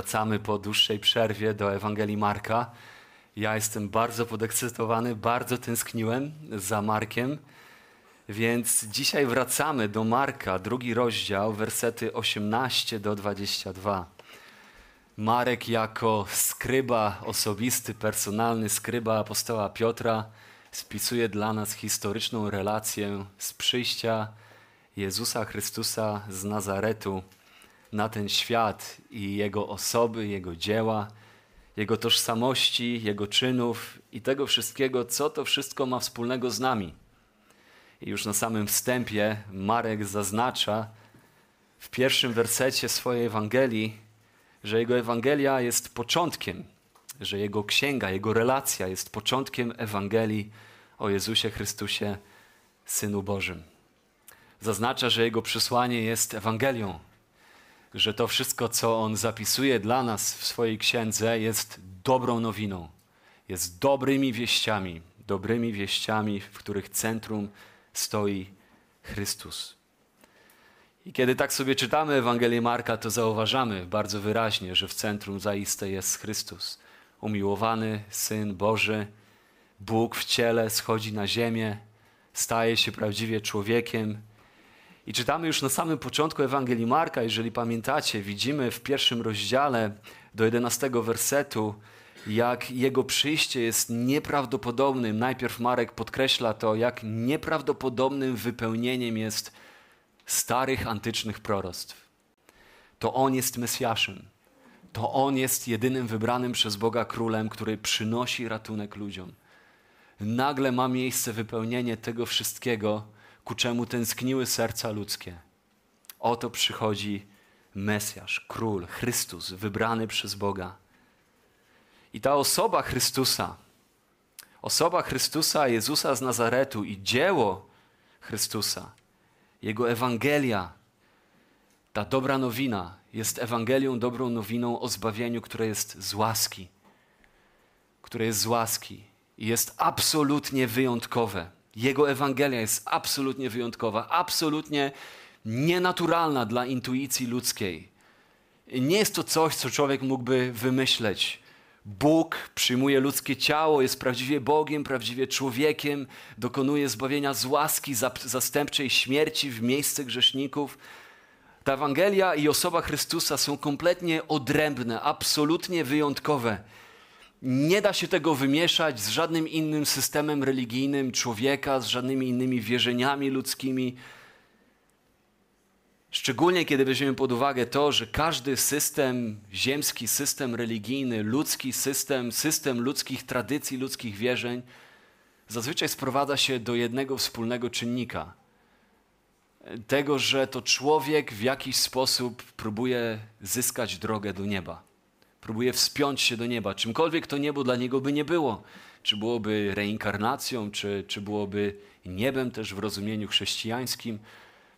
wracamy po dłuższej przerwie do Ewangelii Marka. Ja jestem bardzo podekscytowany, bardzo tęskniłem za Markiem, więc dzisiaj wracamy do Marka, drugi rozdział, wersety 18 do 22. Marek jako skryba osobisty, personalny skryba apostoła Piotra spisuje dla nas historyczną relację z przyjścia Jezusa Chrystusa z Nazaretu na ten świat i Jego osoby, Jego dzieła, Jego tożsamości, Jego czynów i tego wszystkiego, co to wszystko ma wspólnego z nami. I już na samym wstępie Marek zaznacza w pierwszym wersecie swojej Ewangelii, że jego Ewangelia jest początkiem, że jego księga, jego relacja jest początkiem Ewangelii o Jezusie Chrystusie, Synu Bożym. Zaznacza, że jego przesłanie jest Ewangelią, że to wszystko, co on zapisuje dla nas w swojej księdze, jest dobrą nowiną, jest dobrymi wieściami, dobrymi wieściami, w których centrum stoi Chrystus. I kiedy tak sobie czytamy Ewangelię Marka, to zauważamy bardzo wyraźnie, że w centrum zaiste jest Chrystus. Umiłowany Syn Boży, Bóg w ciele schodzi na ziemię, staje się prawdziwie człowiekiem, i czytamy już na samym początku Ewangelii Marka, jeżeli pamiętacie, widzimy w pierwszym rozdziale do 11 wersetu, jak jego przyjście jest nieprawdopodobnym. Najpierw Marek podkreśla to, jak nieprawdopodobnym wypełnieniem jest starych antycznych proroctw. To on jest Mesjaszem. To on jest jedynym wybranym przez Boga królem, który przynosi ratunek ludziom. Nagle ma miejsce wypełnienie tego wszystkiego, ku czemu tęskniły serca ludzkie. Oto przychodzi Mesjasz, Król, Chrystus, wybrany przez Boga. I ta osoba Chrystusa, osoba Chrystusa, Jezusa z Nazaretu i dzieło Chrystusa, Jego Ewangelia, ta dobra nowina jest Ewangelią, dobrą nowiną o zbawieniu, które jest z łaski, które jest z łaski i jest absolutnie wyjątkowe. Jego Ewangelia jest absolutnie wyjątkowa, absolutnie nienaturalna dla intuicji ludzkiej. Nie jest to coś, co człowiek mógłby wymyśleć. Bóg przyjmuje ludzkie ciało, jest prawdziwie Bogiem, prawdziwie człowiekiem, dokonuje zbawienia z łaski zastępczej śmierci w miejsce grzeszników. Ta Ewangelia i osoba Chrystusa są kompletnie odrębne, absolutnie wyjątkowe. Nie da się tego wymieszać z żadnym innym systemem religijnym człowieka, z żadnymi innymi wierzeniami ludzkimi. Szczególnie kiedy weźmiemy pod uwagę to, że każdy system, ziemski system religijny, ludzki system, system ludzkich tradycji, ludzkich wierzeń, zazwyczaj sprowadza się do jednego wspólnego czynnika. Tego, że to człowiek w jakiś sposób próbuje zyskać drogę do nieba próbuje wspiąć się do nieba, czymkolwiek to niebo dla niego by nie było. Czy byłoby reinkarnacją, czy, czy byłoby niebem też w rozumieniu chrześcijańskim.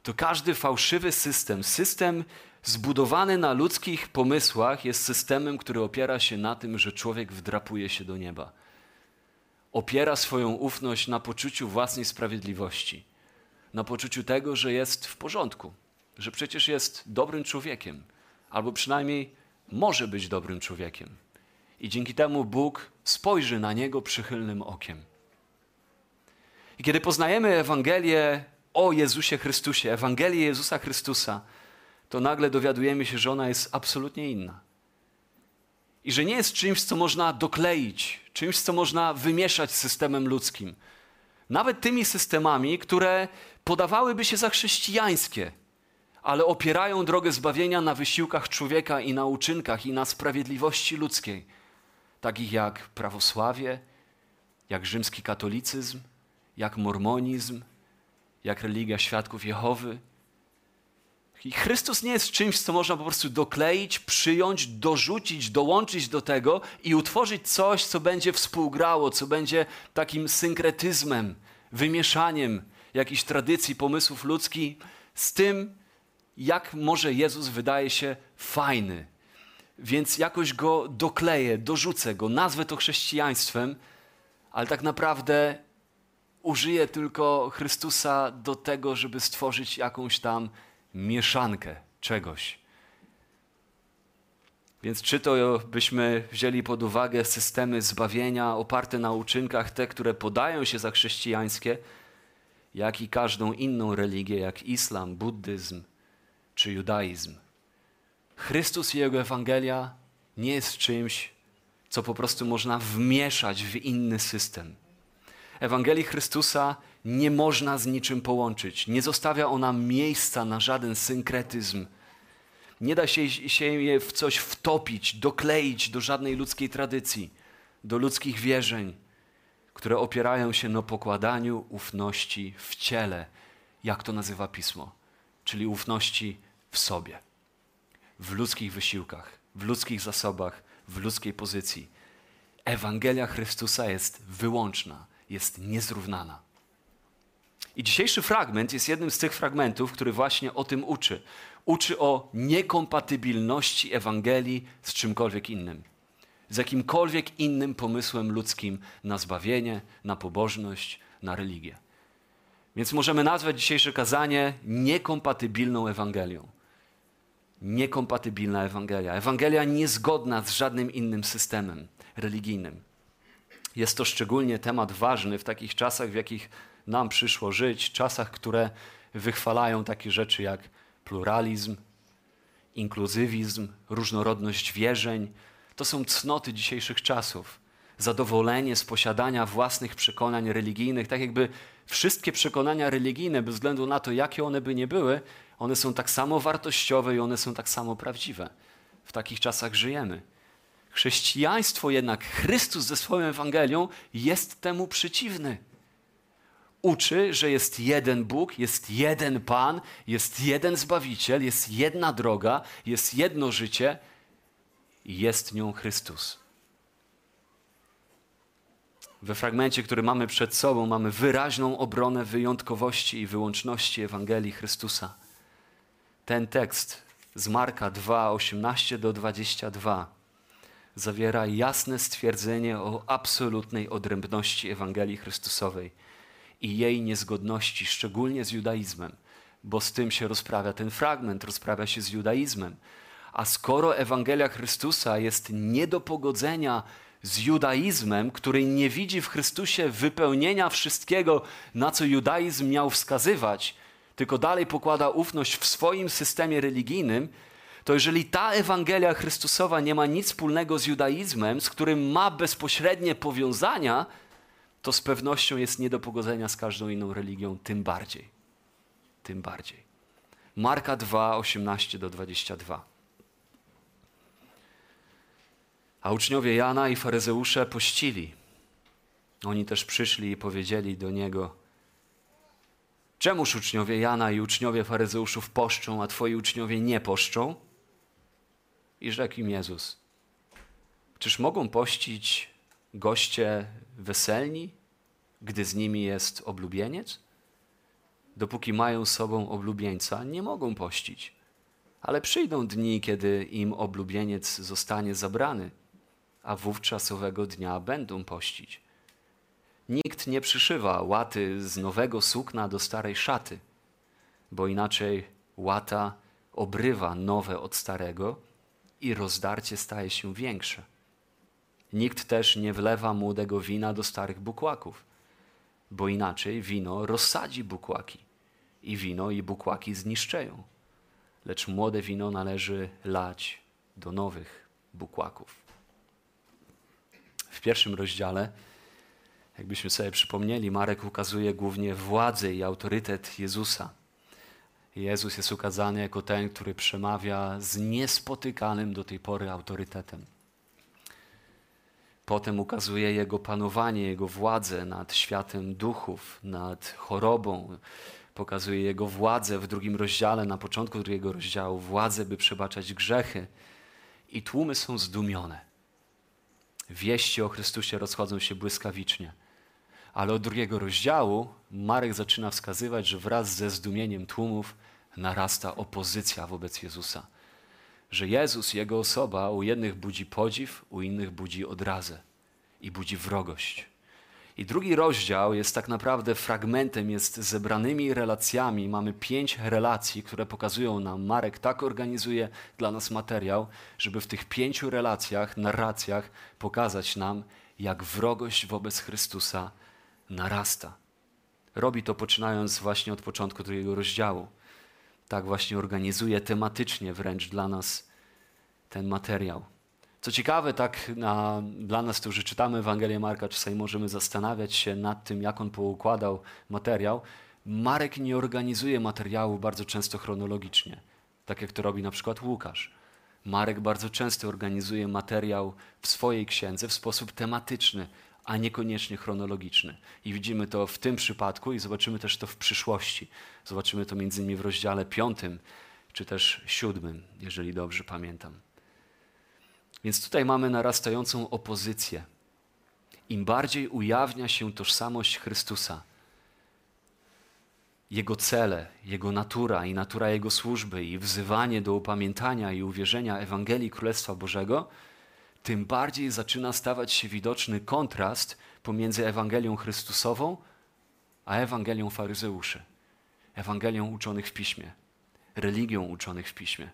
To każdy fałszywy system, system zbudowany na ludzkich pomysłach, jest systemem, który opiera się na tym, że człowiek wdrapuje się do nieba. Opiera swoją ufność na poczuciu własnej sprawiedliwości, na poczuciu tego, że jest w porządku, że przecież jest dobrym człowiekiem, albo przynajmniej może być dobrym człowiekiem. I dzięki temu Bóg spojrzy na niego przychylnym okiem. I kiedy poznajemy Ewangelię o Jezusie Chrystusie, Ewangelię Jezusa Chrystusa, to nagle dowiadujemy się, że ona jest absolutnie inna. I że nie jest czymś, co można dokleić, czymś, co można wymieszać z systemem ludzkim. Nawet tymi systemami, które podawałyby się za chrześcijańskie ale opierają drogę zbawienia na wysiłkach człowieka i na uczynkach i na sprawiedliwości ludzkiej, takich jak prawosławie, jak rzymski katolicyzm, jak mormonizm, jak religia świadków Jehowy. I Chrystus nie jest czymś, co można po prostu dokleić, przyjąć, dorzucić, dołączyć do tego i utworzyć coś, co będzie współgrało, co będzie takim synkretyzmem, wymieszaniem jakichś tradycji, pomysłów ludzkich z tym, jak może Jezus wydaje się fajny. Więc jakoś go dokleję, dorzucę go, nazwę to chrześcijaństwem, ale tak naprawdę użyję tylko Chrystusa do tego, żeby stworzyć jakąś tam mieszankę czegoś. Więc czy to byśmy wzięli pod uwagę systemy zbawienia oparte na uczynkach, te, które podają się za chrześcijańskie, jak i każdą inną religię, jak islam, buddyzm czy judaizm. Chrystus i Jego Ewangelia nie jest czymś, co po prostu można wmieszać w inny system. Ewangelii Chrystusa nie można z niczym połączyć. Nie zostawia ona miejsca na żaden synkretyzm. Nie da się, się je w coś wtopić, dokleić do żadnej ludzkiej tradycji, do ludzkich wierzeń, które opierają się na pokładaniu ufności w ciele, jak to nazywa pismo, czyli ufności w sobie, w ludzkich wysiłkach, w ludzkich zasobach, w ludzkiej pozycji. Ewangelia Chrystusa jest wyłączna, jest niezrównana. I dzisiejszy fragment jest jednym z tych fragmentów, który właśnie o tym uczy. Uczy o niekompatybilności Ewangelii z czymkolwiek innym. Z jakimkolwiek innym pomysłem ludzkim na zbawienie, na pobożność, na religię. Więc możemy nazwać dzisiejsze kazanie niekompatybilną Ewangelią. Niekompatybilna Ewangelia. Ewangelia niezgodna z żadnym innym systemem religijnym. Jest to szczególnie temat ważny w takich czasach, w jakich nam przyszło żyć, czasach, które wychwalają takie rzeczy jak pluralizm, inkluzywizm, różnorodność wierzeń. To są cnoty dzisiejszych czasów. Zadowolenie z posiadania własnych przekonań religijnych, tak jakby wszystkie przekonania religijne, bez względu na to, jakie one by nie były, one są tak samo wartościowe i one są tak samo prawdziwe. W takich czasach żyjemy. Chrześcijaństwo jednak, Chrystus ze swoją Ewangelią jest temu przeciwny. Uczy, że jest jeden Bóg, jest jeden Pan, jest jeden Zbawiciel, jest jedna droga, jest jedno życie i jest nią Chrystus. We fragmencie, który mamy przed sobą, mamy wyraźną obronę wyjątkowości i wyłączności Ewangelii Chrystusa. Ten tekst z Marka 2, 18 do 22 zawiera jasne stwierdzenie o absolutnej odrębności Ewangelii Chrystusowej i jej niezgodności, szczególnie z judaizmem, bo z tym się rozprawia ten fragment, rozprawia się z judaizmem. A skoro Ewangelia Chrystusa jest nie do pogodzenia z judaizmem, który nie widzi w Chrystusie wypełnienia wszystkiego, na co judaizm miał wskazywać, tylko dalej pokłada ufność w swoim systemie religijnym, to jeżeli ta Ewangelia Chrystusowa nie ma nic wspólnego z judaizmem, z którym ma bezpośrednie powiązania, to z pewnością jest nie do pogodzenia z każdą inną religią, tym bardziej. Tym bardziej. Marka 2, 18 do 22. A uczniowie Jana i faryzeusze pościli. Oni też przyszli i powiedzieli do niego: Czemuż uczniowie Jana i uczniowie faryzeuszów poszczą, a twoi uczniowie nie poszczą? I rzekł im Jezus: Czyż mogą pościć goście weselni, gdy z nimi jest oblubieniec? Dopóki mają sobą oblubieńca, nie mogą pościć. Ale przyjdą dni, kiedy im oblubieniec zostanie zabrany, a wówczas owego dnia będą pościć. Nikt nie przyszywa łaty z nowego sukna do starej szaty, bo inaczej łata obrywa nowe od starego i rozdarcie staje się większe. Nikt też nie wlewa młodego wina do starych bukłaków, bo inaczej wino rozsadzi bukłaki i wino i bukłaki zniszczeją. Lecz młode wino należy lać do nowych bukłaków. W pierwszym rozdziale, jakbyśmy sobie przypomnieli, Marek ukazuje głównie władzę i autorytet Jezusa Jezus jest ukazany jako ten, który przemawia z niespotykanym do tej pory autorytetem. Potem ukazuje Jego panowanie, Jego władzę nad światem duchów, nad chorobą. Pokazuje Jego władzę w drugim rozdziale, na początku drugiego rozdziału, władzę, by przebaczać grzechy. I tłumy są zdumione. Wieści o Chrystusie rozchodzą się błyskawicznie. Ale od drugiego rozdziału Marek zaczyna wskazywać, że wraz ze zdumieniem tłumów narasta opozycja wobec Jezusa. Że Jezus, Jego osoba u jednych budzi podziw, u innych budzi odrazę i budzi wrogość. I drugi rozdział jest tak naprawdę fragmentem, jest zebranymi relacjami. Mamy pięć relacji, które pokazują nam, Marek tak organizuje dla nas materiał, żeby w tych pięciu relacjach, narracjach pokazać nam, jak wrogość wobec Chrystusa narasta. Robi to poczynając właśnie od początku drugiego rozdziału. Tak właśnie organizuje tematycznie wręcz dla nas ten materiał. Co ciekawe, tak na, dla nas, którzy czytamy Ewangelię Marka, czasami możemy zastanawiać się nad tym, jak on poukładał materiał. Marek nie organizuje materiału bardzo często chronologicznie, tak jak to robi na przykład Łukasz. Marek bardzo często organizuje materiał w swojej księdze w sposób tematyczny, a niekoniecznie chronologiczny. I widzimy to w tym przypadku i zobaczymy też to w przyszłości. Zobaczymy to między innymi w rozdziale piątym, czy też siódmym, jeżeli dobrze pamiętam. Więc tutaj mamy narastającą opozycję. Im bardziej ujawnia się tożsamość Chrystusa, Jego cele, Jego natura i natura Jego służby i wzywanie do upamiętania i uwierzenia Ewangelii Królestwa Bożego, tym bardziej zaczyna stawać się widoczny kontrast pomiędzy Ewangelią Chrystusową a Ewangelią faryzeuszy, Ewangelią uczonych w Piśmie, religią uczonych w Piśmie.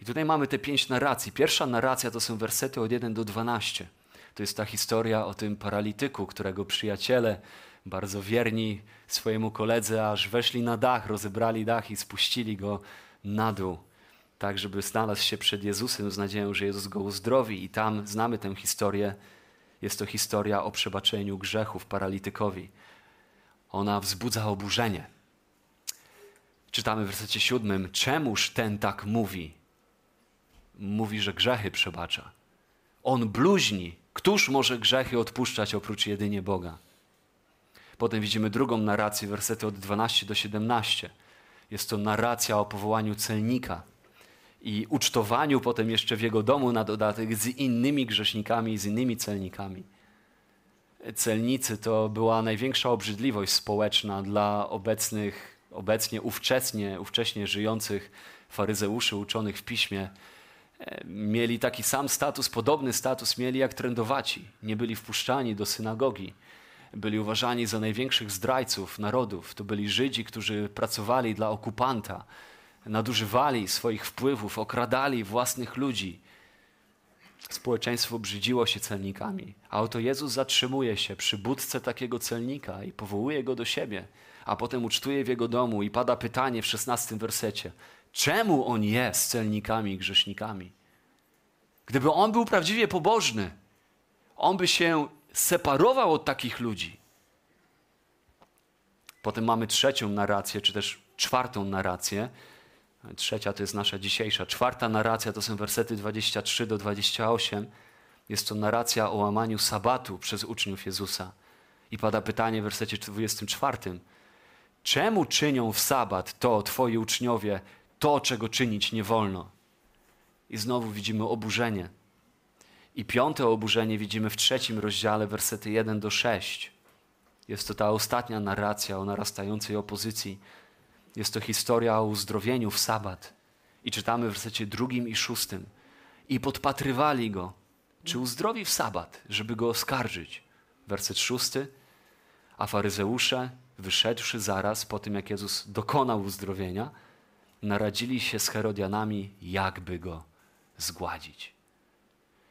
I tutaj mamy te pięć narracji. Pierwsza narracja to są wersety od 1 do 12. To jest ta historia o tym paralityku, którego przyjaciele, bardzo wierni swojemu koledze, aż weszli na dach, rozebrali dach i spuścili go na dół, tak żeby znalazł się przed Jezusem z nadzieją, że Jezus go uzdrowi. I tam znamy tę historię. Jest to historia o przebaczeniu grzechów paralitykowi. Ona wzbudza oburzenie. Czytamy w wersecie siódmym, czemuż ten tak mówi? Mówi, że grzechy przebacza. On bluźni. Któż może grzechy odpuszczać oprócz jedynie Boga? Potem widzimy drugą narrację, wersety od 12 do 17. Jest to narracja o powołaniu celnika i ucztowaniu potem jeszcze w jego domu na dodatek z innymi grzesznikami, z innymi celnikami. Celnicy to była największa obrzydliwość społeczna dla obecnych, obecnie ówczesnie, ówcześnie żyjących faryzeuszy uczonych w piśmie mieli taki sam status, podobny status mieli jak trendowaci. Nie byli wpuszczani do synagogi. Byli uważani za największych zdrajców narodów. To byli Żydzi, którzy pracowali dla okupanta, nadużywali swoich wpływów, okradali własnych ludzi. Społeczeństwo brzydziło się celnikami, a oto Jezus zatrzymuje się przy budce takiego celnika i powołuje go do siebie, a potem ucztuje w jego domu i pada pytanie w szesnastym wersecie: Czemu on jest celnikami i grzesznikami? Gdyby on był prawdziwie pobożny, on by się separował od takich ludzi. Potem mamy trzecią narrację, czy też czwartą narrację. Trzecia to jest nasza dzisiejsza. Czwarta narracja to są wersety 23 do 28. Jest to narracja o łamaniu sabatu przez uczniów Jezusa. I pada pytanie w wersecie 24. Czemu czynią w sabat to twoi uczniowie, to, czego czynić nie wolno. I znowu widzimy oburzenie. I piąte oburzenie widzimy w trzecim rozdziale, wersety 1 do 6. Jest to ta ostatnia narracja o narastającej opozycji. Jest to historia o uzdrowieniu w sabat. I czytamy w wersecie drugim i szóstym. I podpatrywali go, czy uzdrowi w sabat, żeby go oskarżyć. Werset szósty. A faryzeusze, wyszedłszy zaraz po tym, jak Jezus dokonał uzdrowienia, naradzili się z Herodianami, jakby go zgładzić.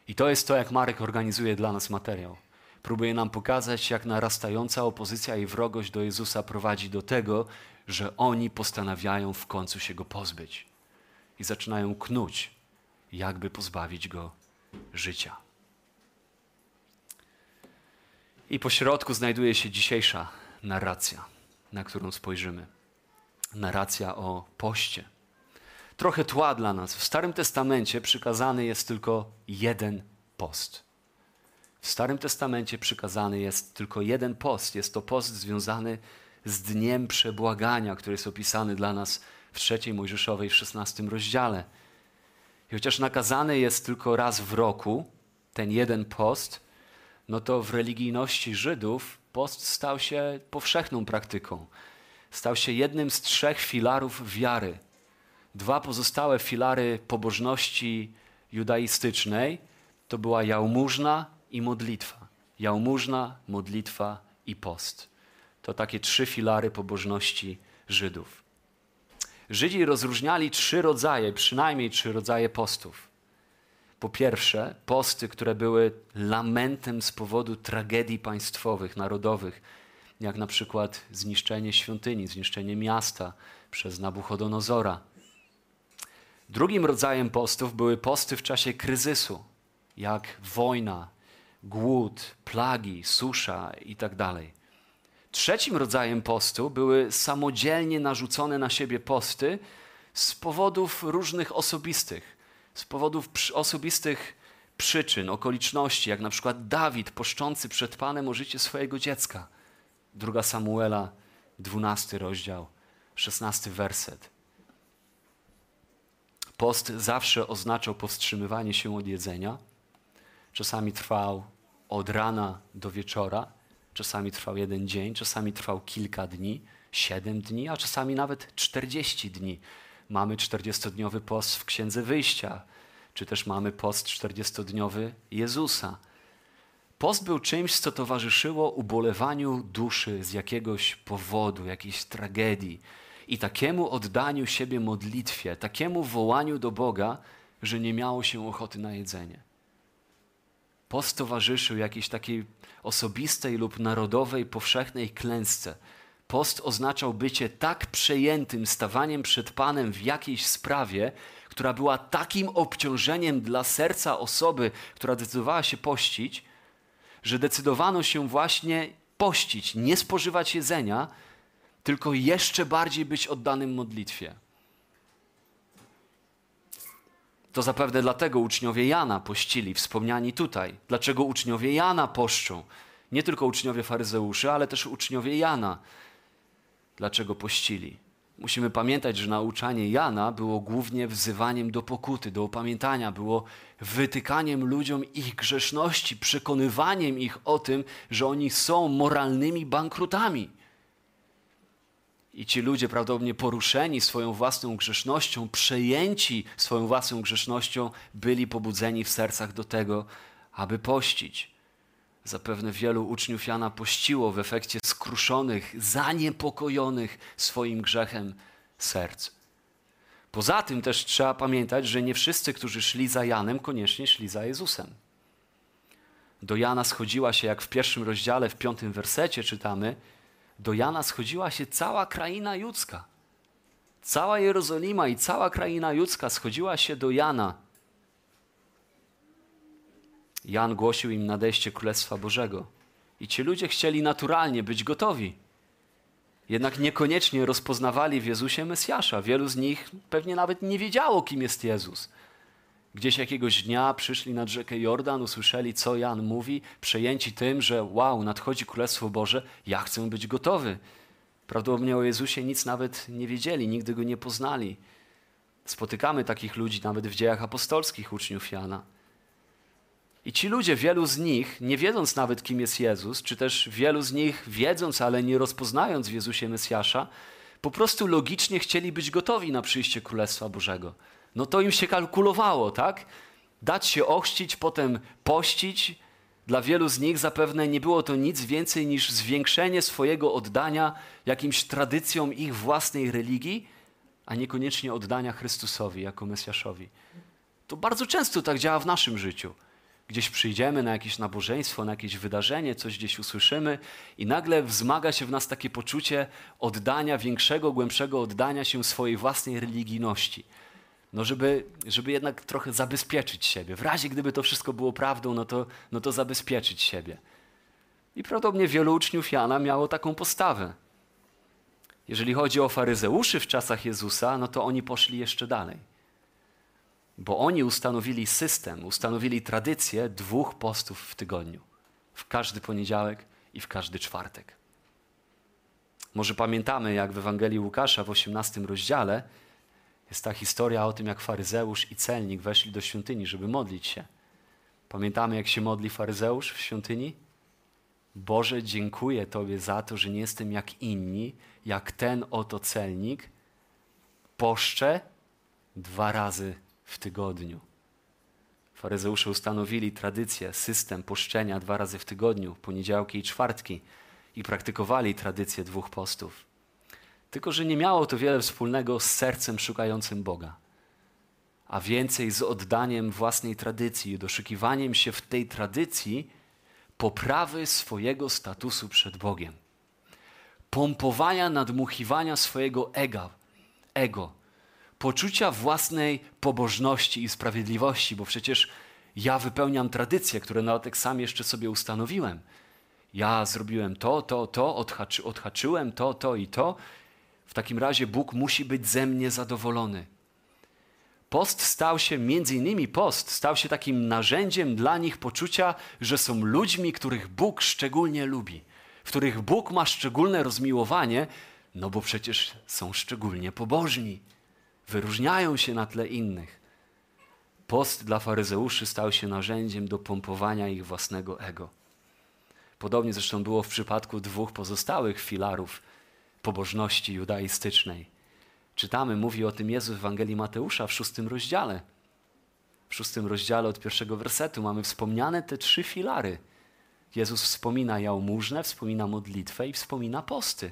I to jest to, jak Marek organizuje dla nas materiał. Próbuje nam pokazać, jak narastająca opozycja i wrogość do Jezusa prowadzi do tego, że oni postanawiają w końcu się go pozbyć i zaczynają knuć, jakby pozbawić go życia. I po środku znajduje się dzisiejsza narracja, na którą spojrzymy narracja o poście. Trochę tła dla nas. W Starym Testamencie przykazany jest tylko jeden post. W Starym Testamencie przykazany jest tylko jeden post. Jest to post związany z Dniem Przebłagania, który jest opisany dla nas w trzeciej Mojżeszowej w szesnastym rozdziale. I chociaż nakazany jest tylko raz w roku, ten jeden post, no to w religijności Żydów post stał się powszechną praktyką stał się jednym z trzech filarów wiary. Dwa pozostałe filary pobożności judaistycznej to była jałmużna i modlitwa. Jałmużna, modlitwa i post. To takie trzy filary pobożności Żydów. Żydzi rozróżniali trzy rodzaje, przynajmniej trzy rodzaje postów. Po pierwsze, posty, które były lamentem z powodu tragedii państwowych, narodowych, jak na przykład zniszczenie świątyni, zniszczenie miasta przez Nabuchodonozora. Drugim rodzajem postów były posty w czasie kryzysu, jak wojna, głód, plagi, susza itd. Tak Trzecim rodzajem postu były samodzielnie narzucone na siebie posty z powodów różnych osobistych, z powodów osobistych przyczyn, okoliczności, jak na przykład Dawid poszczący przed Panem o życie swojego dziecka. Druga Samuela, 12 rozdział, 16 werset. Post zawsze oznaczał powstrzymywanie się od jedzenia. Czasami trwał od rana do wieczora, czasami trwał jeden dzień, czasami trwał kilka dni, siedem dni, a czasami nawet czterdzieści dni. Mamy czterdziestodniowy post w Księdze Wyjścia, czy też mamy post czterdziestodniowy Jezusa. Post był czymś, co towarzyszyło ubolewaniu duszy z jakiegoś powodu, jakiejś tragedii i takiemu oddaniu siebie modlitwie, takiemu wołaniu do Boga, że nie miało się ochoty na jedzenie. Post towarzyszył jakiejś takiej osobistej lub narodowej, powszechnej klęsce. Post oznaczał bycie tak przejętym stawaniem przed Panem w jakiejś sprawie, która była takim obciążeniem dla serca osoby, która decydowała się pościć, że decydowano się właśnie pościć, nie spożywać jedzenia, tylko jeszcze bardziej być oddanym modlitwie. To zapewne dlatego uczniowie Jana pościli, wspomniani tutaj. Dlaczego uczniowie Jana poszczą? Nie tylko uczniowie faryzeuszy, ale też uczniowie Jana. Dlaczego pościli? Musimy pamiętać, że nauczanie Jana było głównie wzywaniem do pokuty, do opamiętania, było wytykaniem ludziom ich grzeszności, przekonywaniem ich o tym, że oni są moralnymi bankrutami. I ci ludzie prawdopodobnie poruszeni swoją własną grzesznością, przejęci swoją własną grzesznością, byli pobudzeni w sercach do tego, aby pościć. Zapewne wielu uczniów Jana pościło w efekcie skruszonych, zaniepokojonych swoim grzechem serc. Poza tym też trzeba pamiętać, że nie wszyscy, którzy szli za Janem, koniecznie szli za Jezusem. Do Jana schodziła się, jak w pierwszym rozdziale, w piątym wersecie czytamy, do Jana schodziła się cała kraina judzka. Cała Jerozolima i cała kraina judzka schodziła się do Jana. Jan głosił im nadejście Królestwa Bożego. I ci ludzie chcieli naturalnie być gotowi. Jednak niekoniecznie rozpoznawali w Jezusie Mesjasza. Wielu z nich pewnie nawet nie wiedziało, kim jest Jezus. Gdzieś jakiegoś dnia przyszli nad rzekę Jordan, usłyszeli, co Jan mówi, przejęci tym, że wow, nadchodzi Królestwo Boże, ja chcę być gotowy. Prawdopodobnie o Jezusie nic nawet nie wiedzieli, nigdy go nie poznali. Spotykamy takich ludzi nawet w dziejach apostolskich uczniów Jana. I ci ludzie, wielu z nich, nie wiedząc nawet, kim jest Jezus, czy też wielu z nich wiedząc, ale nie rozpoznając w Jezusie Mesjasza, po prostu logicznie chcieli być gotowi na przyjście Królestwa Bożego no to im się kalkulowało, tak? Dać się ochrzcić, potem pościć. Dla wielu z nich zapewne nie było to nic więcej niż zwiększenie swojego oddania jakimś tradycjom ich własnej religii, a niekoniecznie oddania Chrystusowi jako Mesjaszowi. To bardzo często tak działa w naszym życiu. Gdzieś przyjdziemy na jakieś nabożeństwo, na jakieś wydarzenie, coś gdzieś usłyszymy i nagle wzmaga się w nas takie poczucie oddania, większego, głębszego oddania się swojej własnej religijności no żeby, żeby jednak trochę zabezpieczyć siebie. W razie gdyby to wszystko było prawdą, no to, no to zabezpieczyć siebie. I prawdopodobnie wielu uczniów Jana miało taką postawę. Jeżeli chodzi o faryzeuszy w czasach Jezusa, no to oni poszli jeszcze dalej. Bo oni ustanowili system, ustanowili tradycję dwóch postów w tygodniu. W każdy poniedziałek i w każdy czwartek. Może pamiętamy, jak w Ewangelii Łukasza w 18 rozdziale jest ta historia o tym, jak faryzeusz i celnik weszli do świątyni, żeby modlić się. Pamiętamy, jak się modli faryzeusz w świątyni? Boże, dziękuję Tobie za to, że nie jestem jak inni, jak ten oto celnik. Poszczę dwa razy w tygodniu. Faryzeusze ustanowili tradycję, system poszczenia dwa razy w tygodniu, poniedziałki i czwartki. i praktykowali tradycję dwóch postów. Tylko, że nie miało to wiele wspólnego z sercem szukającym Boga, a więcej z oddaniem własnej tradycji doszukiwaniem się w tej tradycji poprawy swojego statusu przed Bogiem. Pompowania, nadmuchiwania swojego ego, ego, poczucia własnej pobożności i sprawiedliwości, bo przecież ja wypełniam tradycje, które na dodatek sam jeszcze sobie ustanowiłem. Ja zrobiłem to, to, to, odhaczy, odhaczyłem to, to i to. W takim razie Bóg musi być ze mnie zadowolony. Post stał się, między innymi post, stał się takim narzędziem dla nich poczucia, że są ludźmi, których Bóg szczególnie lubi, w których Bóg ma szczególne rozmiłowanie, no bo przecież są szczególnie pobożni, wyróżniają się na tle innych. Post dla faryzeuszy stał się narzędziem do pompowania ich własnego ego. Podobnie zresztą było w przypadku dwóch pozostałych filarów pobożności judaistycznej. Czytamy, mówi o tym Jezus w Ewangelii Mateusza w szóstym rozdziale. W szóstym rozdziale od pierwszego wersetu mamy wspomniane te trzy filary. Jezus wspomina jałmużnę, wspomina modlitwę i wspomina posty.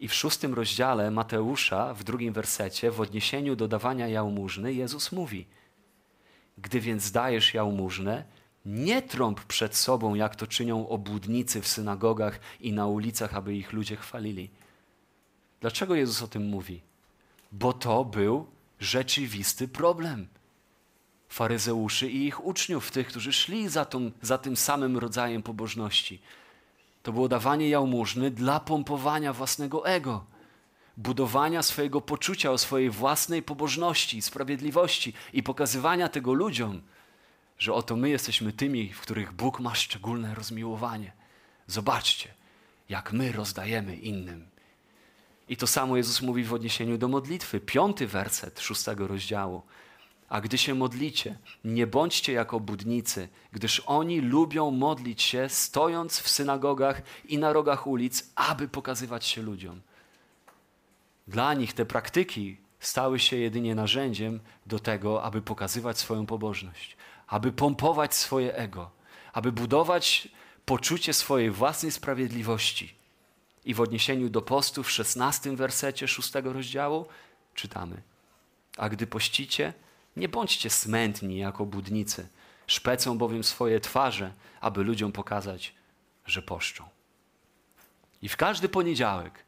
I w szóstym rozdziale Mateusza, w drugim wersecie, w odniesieniu do dawania jałmużny, Jezus mówi: Gdy więc dajesz jałmużnę, nie trąb przed sobą, jak to czynią obłudnicy w synagogach i na ulicach, aby ich ludzie chwalili. Dlaczego Jezus o tym mówi? Bo to był rzeczywisty problem faryzeuszy i ich uczniów, tych, którzy szli za, tą, za tym samym rodzajem pobożności. To było dawanie jałmużny dla pompowania własnego ego, budowania swojego poczucia o swojej własnej pobożności, sprawiedliwości i pokazywania tego ludziom, że oto my jesteśmy tymi, w których Bóg ma szczególne rozmiłowanie. Zobaczcie, jak my rozdajemy innym. I to samo Jezus mówi w odniesieniu do modlitwy. Piąty werset szóstego rozdziału. A gdy się modlicie, nie bądźcie jako budnicy, gdyż oni lubią modlić się, stojąc w synagogach i na rogach ulic, aby pokazywać się ludziom. Dla nich te praktyki stały się jedynie narzędziem do tego, aby pokazywać swoją pobożność, aby pompować swoje ego, aby budować poczucie swojej własnej sprawiedliwości. I w odniesieniu do postu w szesnastym wersecie szóstego rozdziału czytamy: A gdy pościcie, nie bądźcie smętni jako budnicy, szpecą bowiem swoje twarze, aby ludziom pokazać, że poszczą. I w każdy poniedziałek,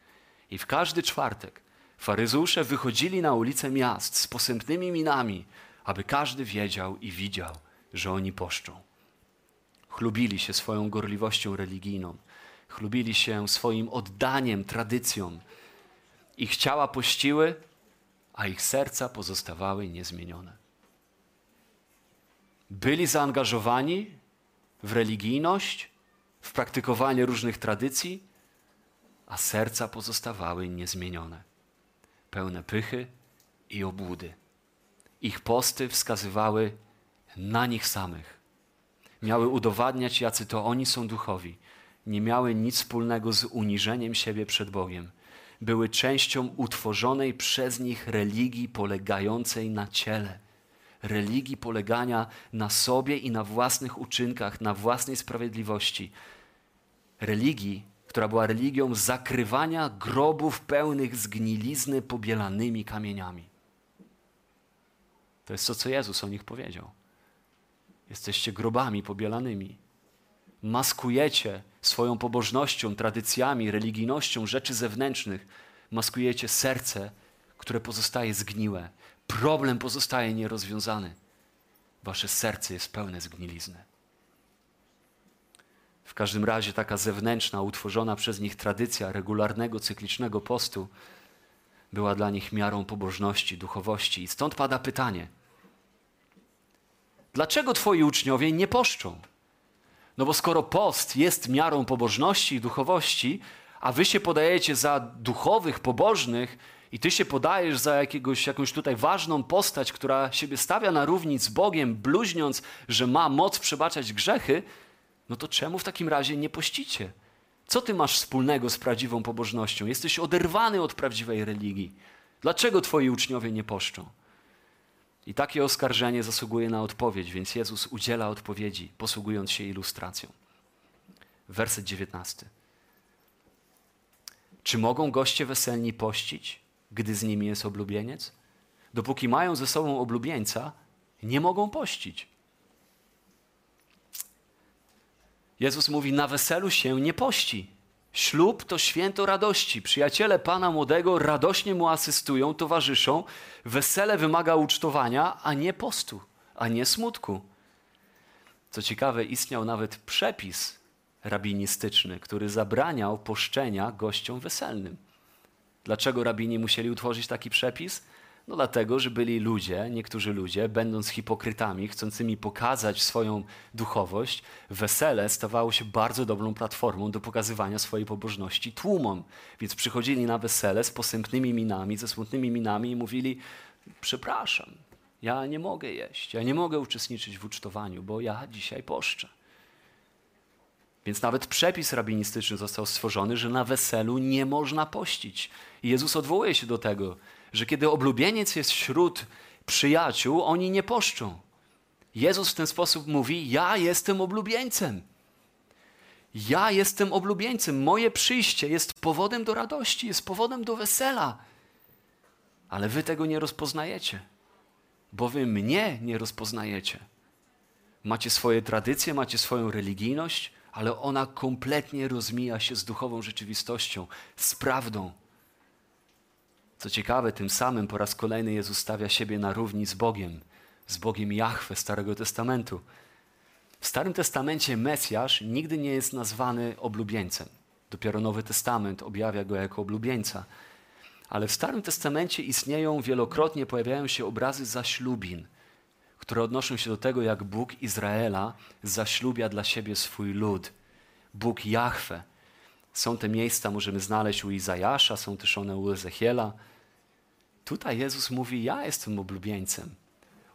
i w każdy czwartek faryzeusze wychodzili na ulice miast z posępnymi minami, aby każdy wiedział i widział, że oni poszczą. Chlubili się swoją gorliwością religijną, chlubili się swoim oddaniem tradycjom. Ich ciała pościły, a ich serca pozostawały niezmienione. Byli zaangażowani w religijność, w praktykowanie różnych tradycji, a serca pozostawały niezmienione, pełne pychy i obłudy. Ich posty wskazywały na nich samych. Miały udowadniać, jacy to oni są duchowi. Nie miały nic wspólnego z uniżeniem siebie przed Bogiem były częścią utworzonej przez nich religii polegającej na ciele. Religii polegania na sobie i na własnych uczynkach, na własnej sprawiedliwości. Religii, która była religią zakrywania grobów pełnych zgnilizny pobielanymi kamieniami. To jest to, co Jezus o nich powiedział. Jesteście grobami pobielanymi. Maskujecie swoją pobożnością, tradycjami, religijnością rzeczy zewnętrznych, maskujecie serce, które pozostaje zgniłe. Problem pozostaje nierozwiązany. Wasze serce jest pełne zgnilizny. W każdym razie taka zewnętrzna, utworzona przez nich tradycja regularnego, cyklicznego postu była dla nich miarą pobożności, duchowości. I stąd pada pytanie: dlaczego twoi uczniowie nie poszczą? No bo skoro post jest miarą pobożności i duchowości, a wy się podajecie za duchowych, pobożnych i ty się podajesz za jakiegoś, jakąś tutaj ważną postać, która siebie stawia na równi z Bogiem, bluźniąc, że ma moc przebaczać grzechy, no to czemu w takim razie nie pościcie? Co ty masz wspólnego z prawdziwą pobożnością? Jesteś oderwany od prawdziwej religii. Dlaczego twoi uczniowie nie poszczą? I takie oskarżenie zasługuje na odpowiedź, więc Jezus udziela odpowiedzi, posługując się ilustracją. Werset 19. Czy mogą goście weselni pościć, gdy z nimi jest oblubieniec? Dopóki mają ze sobą oblubieńca, nie mogą pościć. Jezus mówi: Na weselu się nie pości. Ślub to święto radości. Przyjaciele pana młodego radośnie mu asystują, towarzyszą. Wesele wymaga ucztowania, a nie postu, a nie smutku. Co ciekawe, istniał nawet przepis rabinistyczny, który zabraniał poszczenia gościom weselnym. Dlaczego rabini musieli utworzyć taki przepis? No dlatego, że byli ludzie, niektórzy ludzie, będąc hipokrytami, chcącymi pokazać swoją duchowość, wesele stawało się bardzo dobrą platformą do pokazywania swojej pobożności tłumom. Więc przychodzili na wesele z posępnymi minami, ze smutnymi minami i mówili: Przepraszam, ja nie mogę jeść, ja nie mogę uczestniczyć w ucztowaniu, bo ja dzisiaj poszczę. Więc nawet przepis rabinistyczny został stworzony, że na weselu nie można pościć. I Jezus odwołuje się do tego, że kiedy oblubieniec jest wśród przyjaciół, oni nie poszczą. Jezus w ten sposób mówi: Ja jestem oblubieńcem. Ja jestem oblubieńcem. Moje przyjście jest powodem do radości, jest powodem do wesela. Ale wy tego nie rozpoznajecie, bo wy mnie nie rozpoznajecie. Macie swoje tradycje, macie swoją religijność, ale ona kompletnie rozmija się z duchową rzeczywistością, z prawdą. Co ciekawe, tym samym po raz kolejny Jezus stawia siebie na równi z Bogiem, z Bogiem Jahwe Starego Testamentu. W Starym Testamencie Mesjasz nigdy nie jest nazwany oblubieńcem. Dopiero Nowy Testament objawia go jako oblubieńca. Ale w Starym Testamencie istnieją wielokrotnie, pojawiają się obrazy zaślubin, które odnoszą się do tego, jak Bóg Izraela zaślubia dla siebie swój lud. Bóg Jahwe. Są te miejsca, możemy znaleźć u Izajasza, są też one u Ezechiela. Tutaj Jezus mówi: Ja jestem oblubieńcem.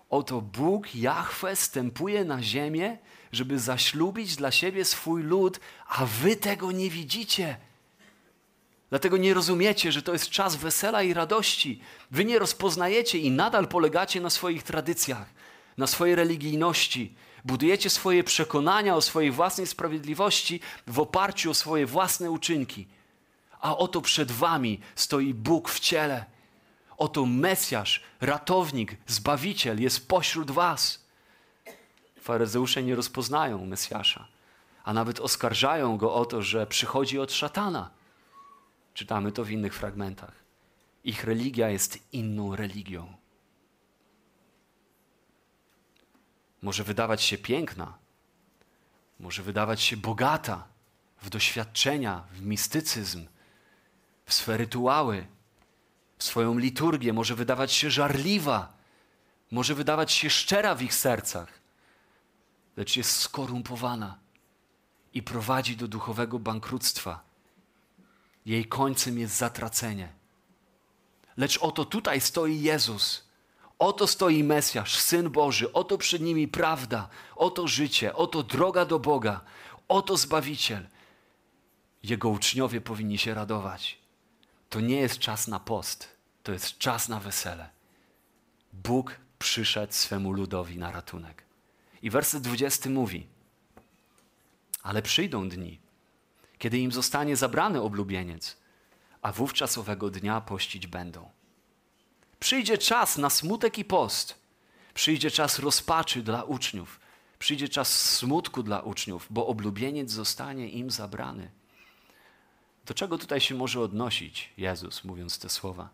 Oto Bóg Jahwe stępuje na ziemię, żeby zaślubić dla siebie swój lud, a wy tego nie widzicie. Dlatego nie rozumiecie, że to jest czas wesela i radości. Wy nie rozpoznajecie i nadal polegacie na swoich tradycjach, na swojej religijności. Budujecie swoje przekonania o swojej własnej sprawiedliwości w oparciu o swoje własne uczynki. A oto przed wami stoi Bóg w ciele. Oto Mesjasz, ratownik, zbawiciel jest pośród was. Faryzeusze nie rozpoznają Mesjasza, a nawet oskarżają go o to, że przychodzi od szatana. Czytamy to w innych fragmentach. Ich religia jest inną religią. Może wydawać się piękna, może wydawać się bogata w doświadczenia, w mistycyzm, w swe rytuały, w swoją liturgię, może wydawać się żarliwa, może wydawać się szczera w ich sercach, lecz jest skorumpowana i prowadzi do duchowego bankructwa. Jej końcem jest zatracenie. Lecz oto tutaj stoi Jezus. Oto stoi Mesjasz, Syn Boży, oto przed nimi prawda, oto życie, oto droga do Boga, oto Zbawiciel. Jego uczniowie powinni się radować. To nie jest czas na post, to jest czas na wesele. Bóg przyszedł swemu ludowi na ratunek. I werset 20 mówi: Ale przyjdą dni, kiedy im zostanie zabrany oblubieniec, a wówczas owego dnia pościć będą. Przyjdzie czas na smutek i post. Przyjdzie czas rozpaczy dla uczniów. Przyjdzie czas smutku dla uczniów, bo oblubieniec zostanie im zabrany. Do czego tutaj się może odnosić Jezus, mówiąc te słowa?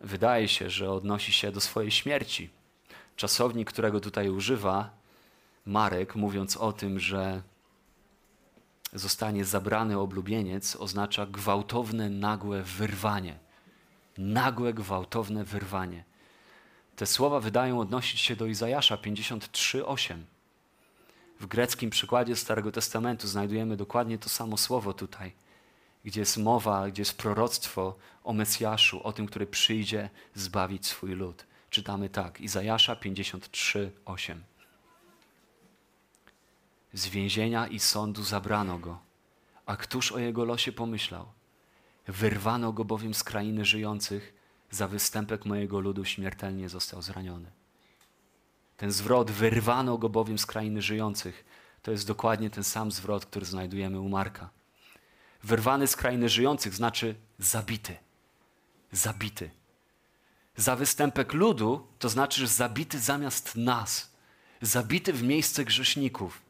Wydaje się, że odnosi się do swojej śmierci. Czasownik, którego tutaj używa Marek, mówiąc o tym, że zostanie zabrany oblubieniec, oznacza gwałtowne, nagłe wyrwanie. Nagłe, gwałtowne wyrwanie. Te słowa wydają odnosić się do Izajasza 53:8. W greckim przykładzie Starego Testamentu znajdujemy dokładnie to samo słowo tutaj, gdzie jest mowa, gdzie jest proroctwo o Mesjaszu, o tym, który przyjdzie zbawić swój lud. Czytamy tak, Izajasza 53:8. Z więzienia i sądu zabrano go, a któż o jego losie pomyślał? Wyrwano go bowiem z krainy żyjących, za występek mojego ludu śmiertelnie został zraniony. Ten zwrot, wyrwano go bowiem z krainy żyjących, to jest dokładnie ten sam zwrot, który znajdujemy u Marka. Wyrwany z krainy żyjących znaczy zabity. Zabity. Za występek ludu to znaczy że zabity zamiast nas. Zabity w miejsce grzeszników.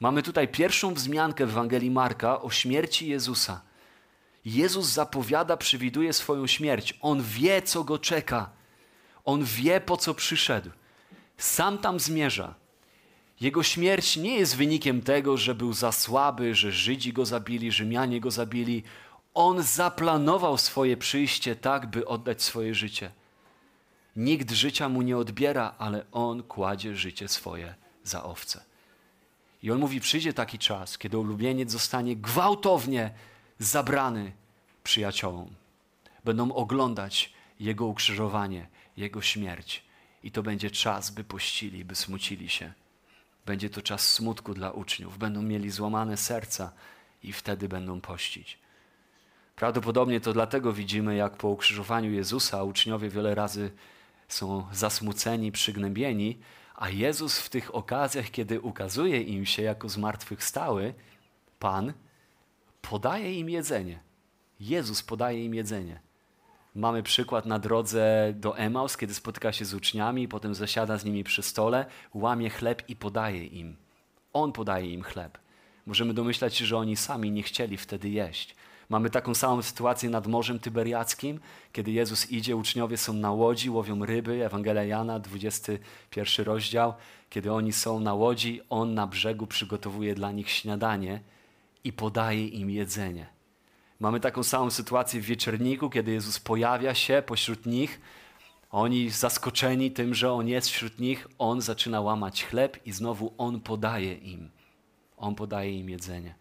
Mamy tutaj pierwszą wzmiankę w Ewangelii Marka o śmierci Jezusa. Jezus zapowiada, przewiduje swoją śmierć. On wie, co go czeka. On wie, po co przyszedł. Sam tam zmierza. Jego śmierć nie jest wynikiem tego, że był za słaby, że Żydzi go zabili, Rzymianie go zabili. On zaplanował swoje przyjście tak, by oddać swoje życie. Nikt życia mu nie odbiera, ale on kładzie życie swoje za owce. I on mówi: Przyjdzie taki czas, kiedy ulubieniec zostanie gwałtownie zabrany przyjaciołom. Będą oglądać jego ukrzyżowanie, jego śmierć. I to będzie czas, by pościli, by smucili się. Będzie to czas smutku dla uczniów. Będą mieli złamane serca i wtedy będą pościć. Prawdopodobnie to dlatego widzimy, jak po ukrzyżowaniu Jezusa uczniowie wiele razy są zasmuceni, przygnębieni, a Jezus w tych okazjach, kiedy ukazuje im się jako zmartwychwstały, Pan podaje im jedzenie. Jezus podaje im jedzenie. Mamy przykład na drodze do Emaus, kiedy spotyka się z uczniami, potem zasiada z nimi przy stole, łamie chleb i podaje im. On podaje im chleb. Możemy domyślać się, że oni sami nie chcieli wtedy jeść. Mamy taką samą sytuację nad Morzem Tyberiackim, kiedy Jezus idzie, uczniowie są na łodzi, łowią ryby, Ewangelia Jana, 21 rozdział. Kiedy oni są na łodzi, On na brzegu przygotowuje dla nich śniadanie i podaje im jedzenie. Mamy taką samą sytuację w wieczorniku, kiedy Jezus pojawia się pośród nich. Oni zaskoczeni tym, że On jest wśród nich, On zaczyna łamać chleb i znowu On podaje im. On podaje im jedzenie.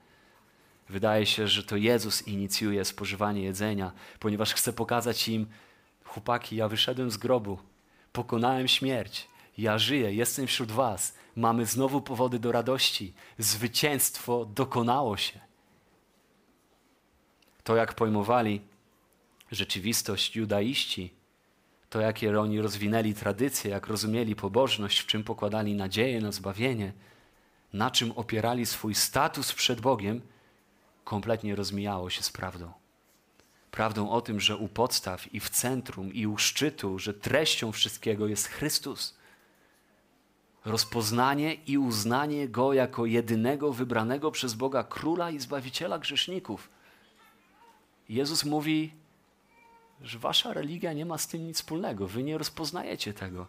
Wydaje się, że to Jezus inicjuje spożywanie jedzenia, ponieważ chce pokazać im, chłopaki, ja wyszedłem z grobu, pokonałem śmierć, ja żyję, jestem wśród was, mamy znowu powody do radości, zwycięstwo dokonało się. To, jak pojmowali rzeczywistość judaiści, to, jakie oni rozwinęli tradycje, jak rozumieli pobożność, w czym pokładali nadzieję na zbawienie, na czym opierali swój status przed Bogiem – kompletnie rozmijało się z prawdą. Prawdą o tym, że u podstaw i w centrum i u szczytu, że treścią wszystkiego jest Chrystus. Rozpoznanie i uznanie Go jako jedynego wybranego przez Boga króla i zbawiciela grzeszników. Jezus mówi, że wasza religia nie ma z tym nic wspólnego, wy nie rozpoznajecie tego.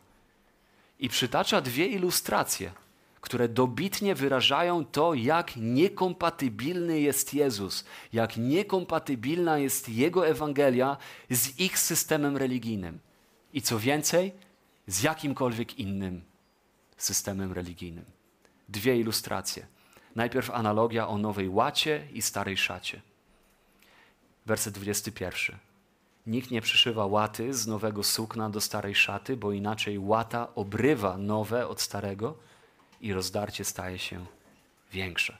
I przytacza dwie ilustracje – które dobitnie wyrażają to, jak niekompatybilny jest Jezus, jak niekompatybilna jest Jego Ewangelia z ich systemem religijnym. I co więcej, z jakimkolwiek innym systemem religijnym. Dwie ilustracje. Najpierw analogia o nowej łacie i starej szacie. Werset 21. Nikt nie przyszywa łaty z nowego sukna do starej szaty, bo inaczej łata obrywa nowe od starego i rozdarcie staje się większe.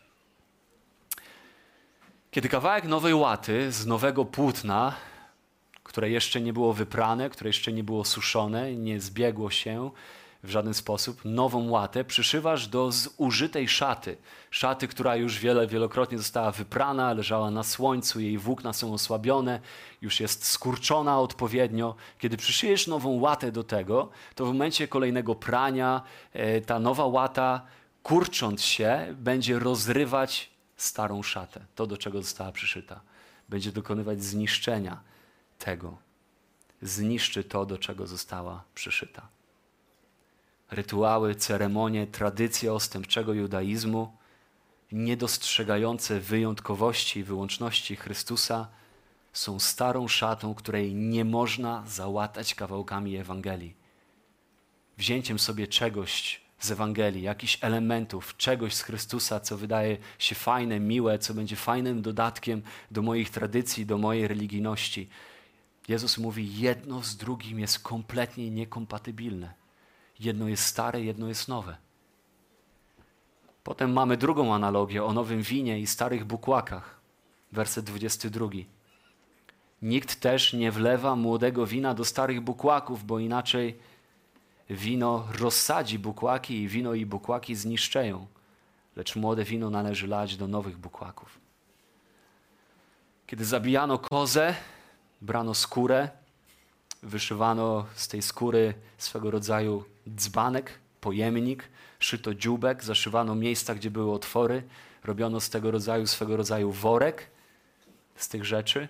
Kiedy kawałek nowej łaty z nowego płótna, które jeszcze nie było wyprane, które jeszcze nie było suszone, nie zbiegło się w żaden sposób, nową łatę przyszywasz do zużytej szaty. Szaty, która już wiele, wielokrotnie została wyprana, leżała na słońcu, jej włókna są osłabione, już jest skurczona odpowiednio. Kiedy przyszyjesz nową łatę do tego, to w momencie kolejnego prania e, ta nowa łata, kurcząc się, będzie rozrywać starą szatę, to do czego została przyszyta. Będzie dokonywać zniszczenia tego. Zniszczy to, do czego została przyszyta rytuały, ceremonie, tradycje ostępczego judaizmu, niedostrzegające wyjątkowości i wyłączności Chrystusa, są starą szatą, której nie można załatać kawałkami Ewangelii. Wzięciem sobie czegoś z Ewangelii, jakichś elementów, czegoś z Chrystusa, co wydaje się fajne, miłe, co będzie fajnym dodatkiem do moich tradycji, do mojej religijności. Jezus mówi, jedno z drugim jest kompletnie niekompatybilne. Jedno jest stare, jedno jest nowe. Potem mamy drugą analogię o nowym winie i starych bukłakach. Werset 22. Nikt też nie wlewa młodego wina do starych bukłaków, bo inaczej wino rozsadzi bukłaki i wino i bukłaki zniszczeją, lecz młode wino należy lać do nowych bukłaków. Kiedy zabijano kozę, brano skórę, wyszywano z tej skóry swego rodzaju dzbanek, pojemnik, szyto dziubek, zaszywano miejsca, gdzie były otwory, robiono z tego rodzaju swego rodzaju worek z tych rzeczy.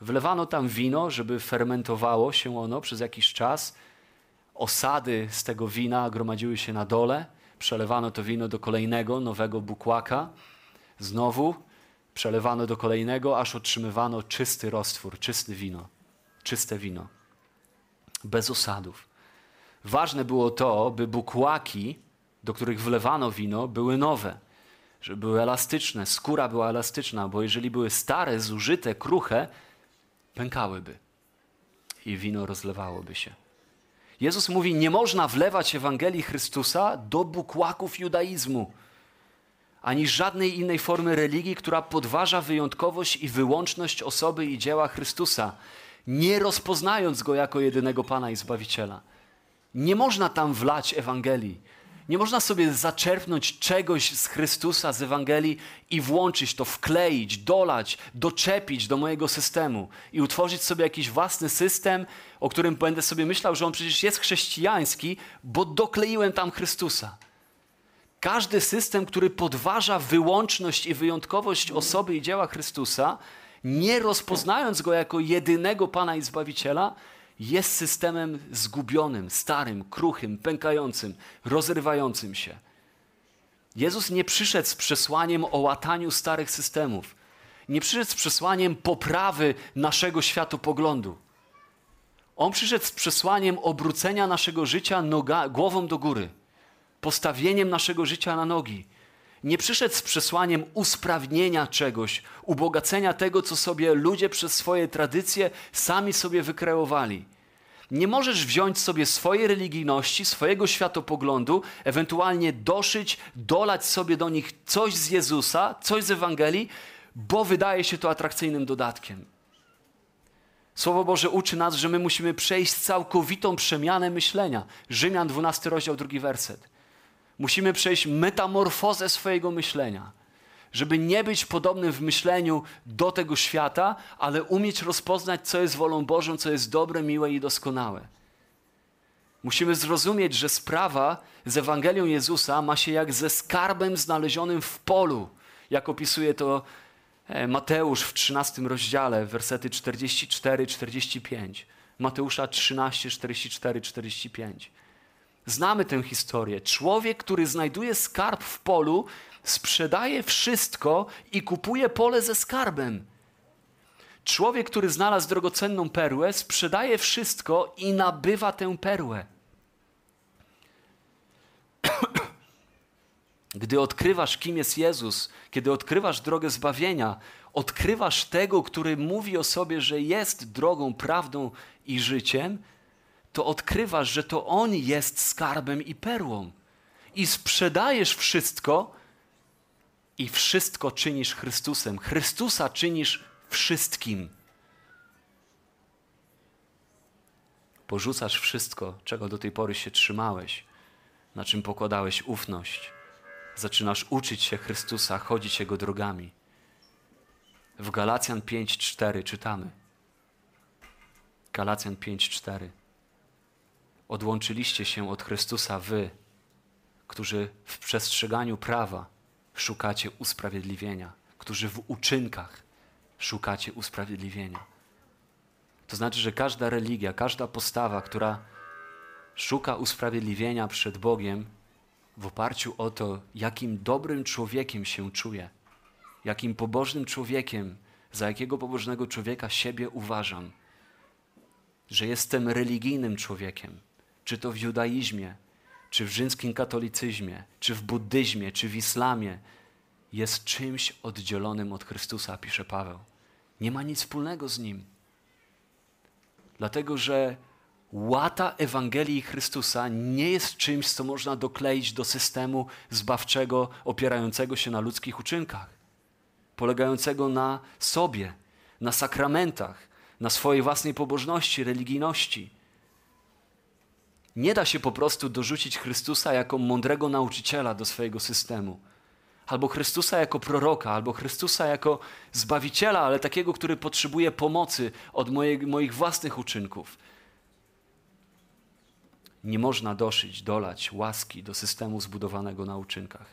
Wlewano tam wino, żeby fermentowało się ono przez jakiś czas. Osady z tego wina gromadziły się na dole. Przelewano to wino do kolejnego, nowego bukłaka. Znowu przelewano do kolejnego, aż otrzymywano czysty roztwór, czyste wino. Czyste wino. Bez osadów. Ważne było to, by bukłaki, do których wlewano wino, były nowe żeby były elastyczne, skóra była elastyczna, bo jeżeli były stare, zużyte, kruche, pękałyby i wino rozlewałoby się. Jezus mówi: Nie można wlewać Ewangelii Chrystusa do bukłaków judaizmu, ani żadnej innej formy religii, która podważa wyjątkowość i wyłączność osoby i dzieła Chrystusa, nie rozpoznając go jako jedynego Pana i Zbawiciela. Nie można tam wlać Ewangelii. Nie można sobie zaczerpnąć czegoś z Chrystusa, z Ewangelii i włączyć to, wkleić, dolać, doczepić do mojego systemu i utworzyć sobie jakiś własny system, o którym będę sobie myślał, że on przecież jest chrześcijański, bo dokleiłem tam Chrystusa. Każdy system, który podważa wyłączność i wyjątkowość osoby i dzieła Chrystusa, nie rozpoznając go jako jedynego Pana i Zbawiciela, jest systemem zgubionym, starym, kruchym, pękającym, rozrywającym się. Jezus nie przyszedł z przesłaniem o łataniu starych systemów. Nie przyszedł z przesłaniem poprawy naszego światopoglądu. On przyszedł z przesłaniem obrócenia naszego życia noga, głową do góry, postawieniem naszego życia na nogi nie przyszedł z przesłaniem usprawnienia czegoś, ubogacenia tego, co sobie ludzie przez swoje tradycje sami sobie wykreowali. Nie możesz wziąć sobie swojej religijności, swojego światopoglądu, ewentualnie doszyć, dolać sobie do nich coś z Jezusa, coś z Ewangelii, bo wydaje się to atrakcyjnym dodatkiem. Słowo Boże uczy nas, że my musimy przejść całkowitą przemianę myślenia. Rzymian 12 rozdział, drugi werset. Musimy przejść metamorfozę swojego myślenia, żeby nie być podobnym w myśleniu do tego świata, ale umieć rozpoznać, co jest wolą Bożą, co jest dobre, miłe i doskonałe. Musimy zrozumieć, że sprawa z Ewangelią Jezusa ma się jak ze skarbem znalezionym w polu, jak opisuje to e, Mateusz w 13 rozdziale, wersety 44-45. Mateusza 13, 44, 45. Znamy tę historię. Człowiek, który znajduje skarb w polu, sprzedaje wszystko i kupuje pole ze skarbem. Człowiek, który znalazł drogocenną perłę, sprzedaje wszystko i nabywa tę perłę. Gdy odkrywasz, kim jest Jezus, kiedy odkrywasz drogę zbawienia, odkrywasz tego, który mówi o sobie, że jest drogą, prawdą i życiem, to odkrywasz, że to On jest skarbem i perłą. I sprzedajesz wszystko i wszystko czynisz Chrystusem. Chrystusa czynisz wszystkim. Porzucasz wszystko, czego do tej pory się trzymałeś, na czym pokładałeś ufność. Zaczynasz uczyć się Chrystusa, chodzić Jego drogami. W Galacjan 5:4 czytamy. Galacjan 5:4 odłączyliście się od Chrystusa wy, którzy w przestrzeganiu prawa szukacie usprawiedliwienia, którzy w uczynkach szukacie usprawiedliwienia. To znaczy, że każda religia, każda postawa, która szuka usprawiedliwienia przed Bogiem w oparciu o to, jakim dobrym człowiekiem się czuje, jakim pobożnym człowiekiem, za jakiego pobożnego człowieka siebie uważam, że jestem religijnym człowiekiem, czy to w judaizmie, czy w rzymskim katolicyzmie, czy w buddyzmie, czy w islamie, jest czymś oddzielonym od Chrystusa, pisze Paweł. Nie ma nic wspólnego z nim. Dlatego, że łata Ewangelii Chrystusa nie jest czymś, co można dokleić do systemu zbawczego opierającego się na ludzkich uczynkach, polegającego na sobie, na sakramentach, na swojej własnej pobożności, religijności. Nie da się po prostu dorzucić Chrystusa jako mądrego nauczyciela do swojego systemu, albo Chrystusa jako proroka, albo Chrystusa jako zbawiciela, ale takiego, który potrzebuje pomocy od moich, moich własnych uczynków. Nie można doszyć, dolać łaski do systemu zbudowanego na uczynkach.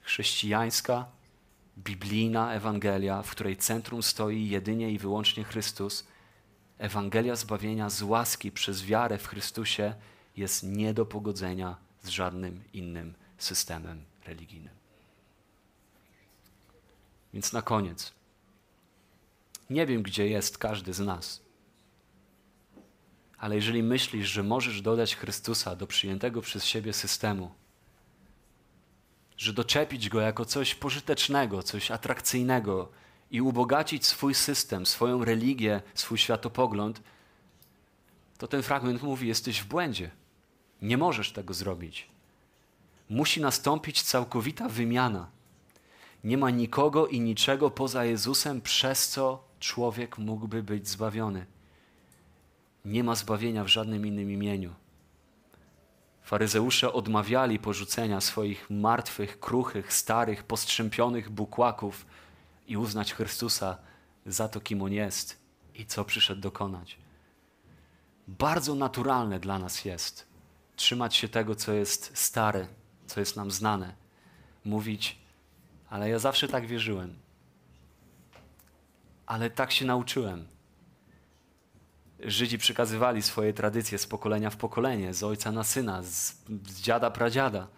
Chrześcijańska, biblijna Ewangelia, w której centrum stoi jedynie i wyłącznie Chrystus, Ewangelia zbawienia z łaski przez wiarę w Chrystusie jest nie do pogodzenia z żadnym innym systemem religijnym. Więc na koniec. Nie wiem, gdzie jest każdy z nas. Ale jeżeli myślisz, że możesz dodać Chrystusa do przyjętego przez siebie systemu, że doczepić go jako coś pożytecznego, coś atrakcyjnego i ubogacić swój system, swoją religię, swój światopogląd, to ten fragment mówi: jesteś w błędzie. Nie możesz tego zrobić. Musi nastąpić całkowita wymiana. Nie ma nikogo i niczego poza Jezusem, przez co człowiek mógłby być zbawiony. Nie ma zbawienia w żadnym innym imieniu. Faryzeusze odmawiali porzucenia swoich martwych, kruchych, starych, postrzępionych bukłaków i uznać Chrystusa za to, kim On jest i co przyszedł dokonać. Bardzo naturalne dla nas jest trzymać się tego, co jest stare, co jest nam znane. Mówić, ale ja zawsze tak wierzyłem. Ale tak się nauczyłem. Żydzi przekazywali swoje tradycje z pokolenia w pokolenie, z ojca na syna, z, z dziada pradziada.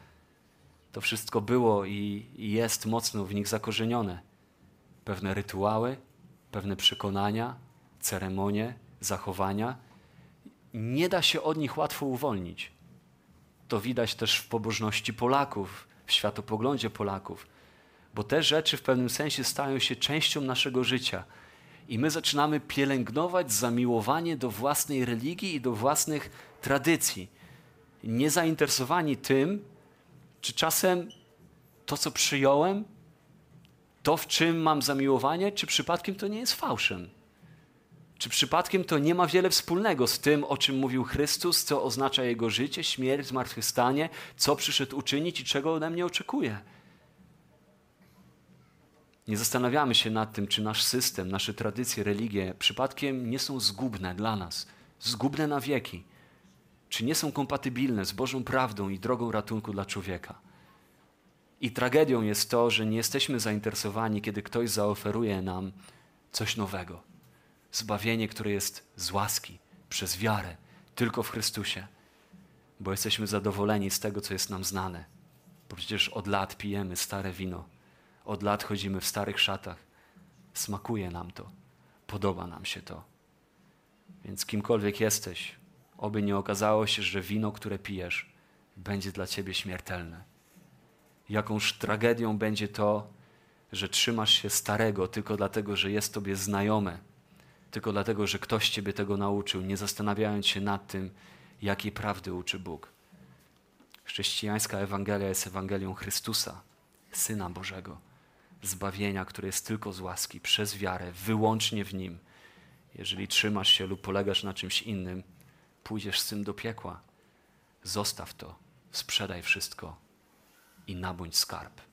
To wszystko było i, i jest mocno w nich zakorzenione. Pewne rytuały, pewne przekonania, ceremonie, zachowania. Nie da się od nich łatwo uwolnić. To widać też w pobożności Polaków, w światopoglądzie Polaków, bo te rzeczy w pewnym sensie stają się częścią naszego życia. I my zaczynamy pielęgnować zamiłowanie do własnej religii i do własnych tradycji. Niezainteresowani tym, czy czasem to, co przyjąłem, to, w czym mam zamiłowanie, czy przypadkiem to nie jest fałszem. Czy przypadkiem to nie ma wiele wspólnego z tym, o czym mówił Chrystus, co oznacza Jego życie, śmierć, zmartwychwstanie, co przyszedł uczynić i czego ode mnie oczekuje? Nie zastanawiamy się nad tym, czy nasz system, nasze tradycje, religie przypadkiem nie są zgubne dla nas, zgubne na wieki, czy nie są kompatybilne z Bożą prawdą i drogą ratunku dla człowieka. I tragedią jest to, że nie jesteśmy zainteresowani, kiedy ktoś zaoferuje nam coś nowego zbawienie, które jest z łaski, przez wiarę, tylko w Chrystusie, bo jesteśmy zadowoleni z tego, co jest nam znane. Bo przecież od lat pijemy stare wino, od lat chodzimy w starych szatach. Smakuje nam to, podoba nam się to. Więc kimkolwiek jesteś, oby nie okazało się, że wino, które pijesz, będzie dla ciebie śmiertelne. Jakąż tragedią będzie to, że trzymasz się starego tylko dlatego, że jest tobie znajome tylko dlatego, że ktoś Ciebie tego nauczył, nie zastanawiając się nad tym, jakiej prawdy uczy Bóg. Chrześcijańska Ewangelia jest Ewangelią Chrystusa, Syna Bożego, zbawienia, które jest tylko z łaski, przez wiarę, wyłącznie w Nim. Jeżeli trzymasz się lub polegasz na czymś innym, pójdziesz z tym do piekła. Zostaw to, sprzedaj wszystko i nabądź skarb.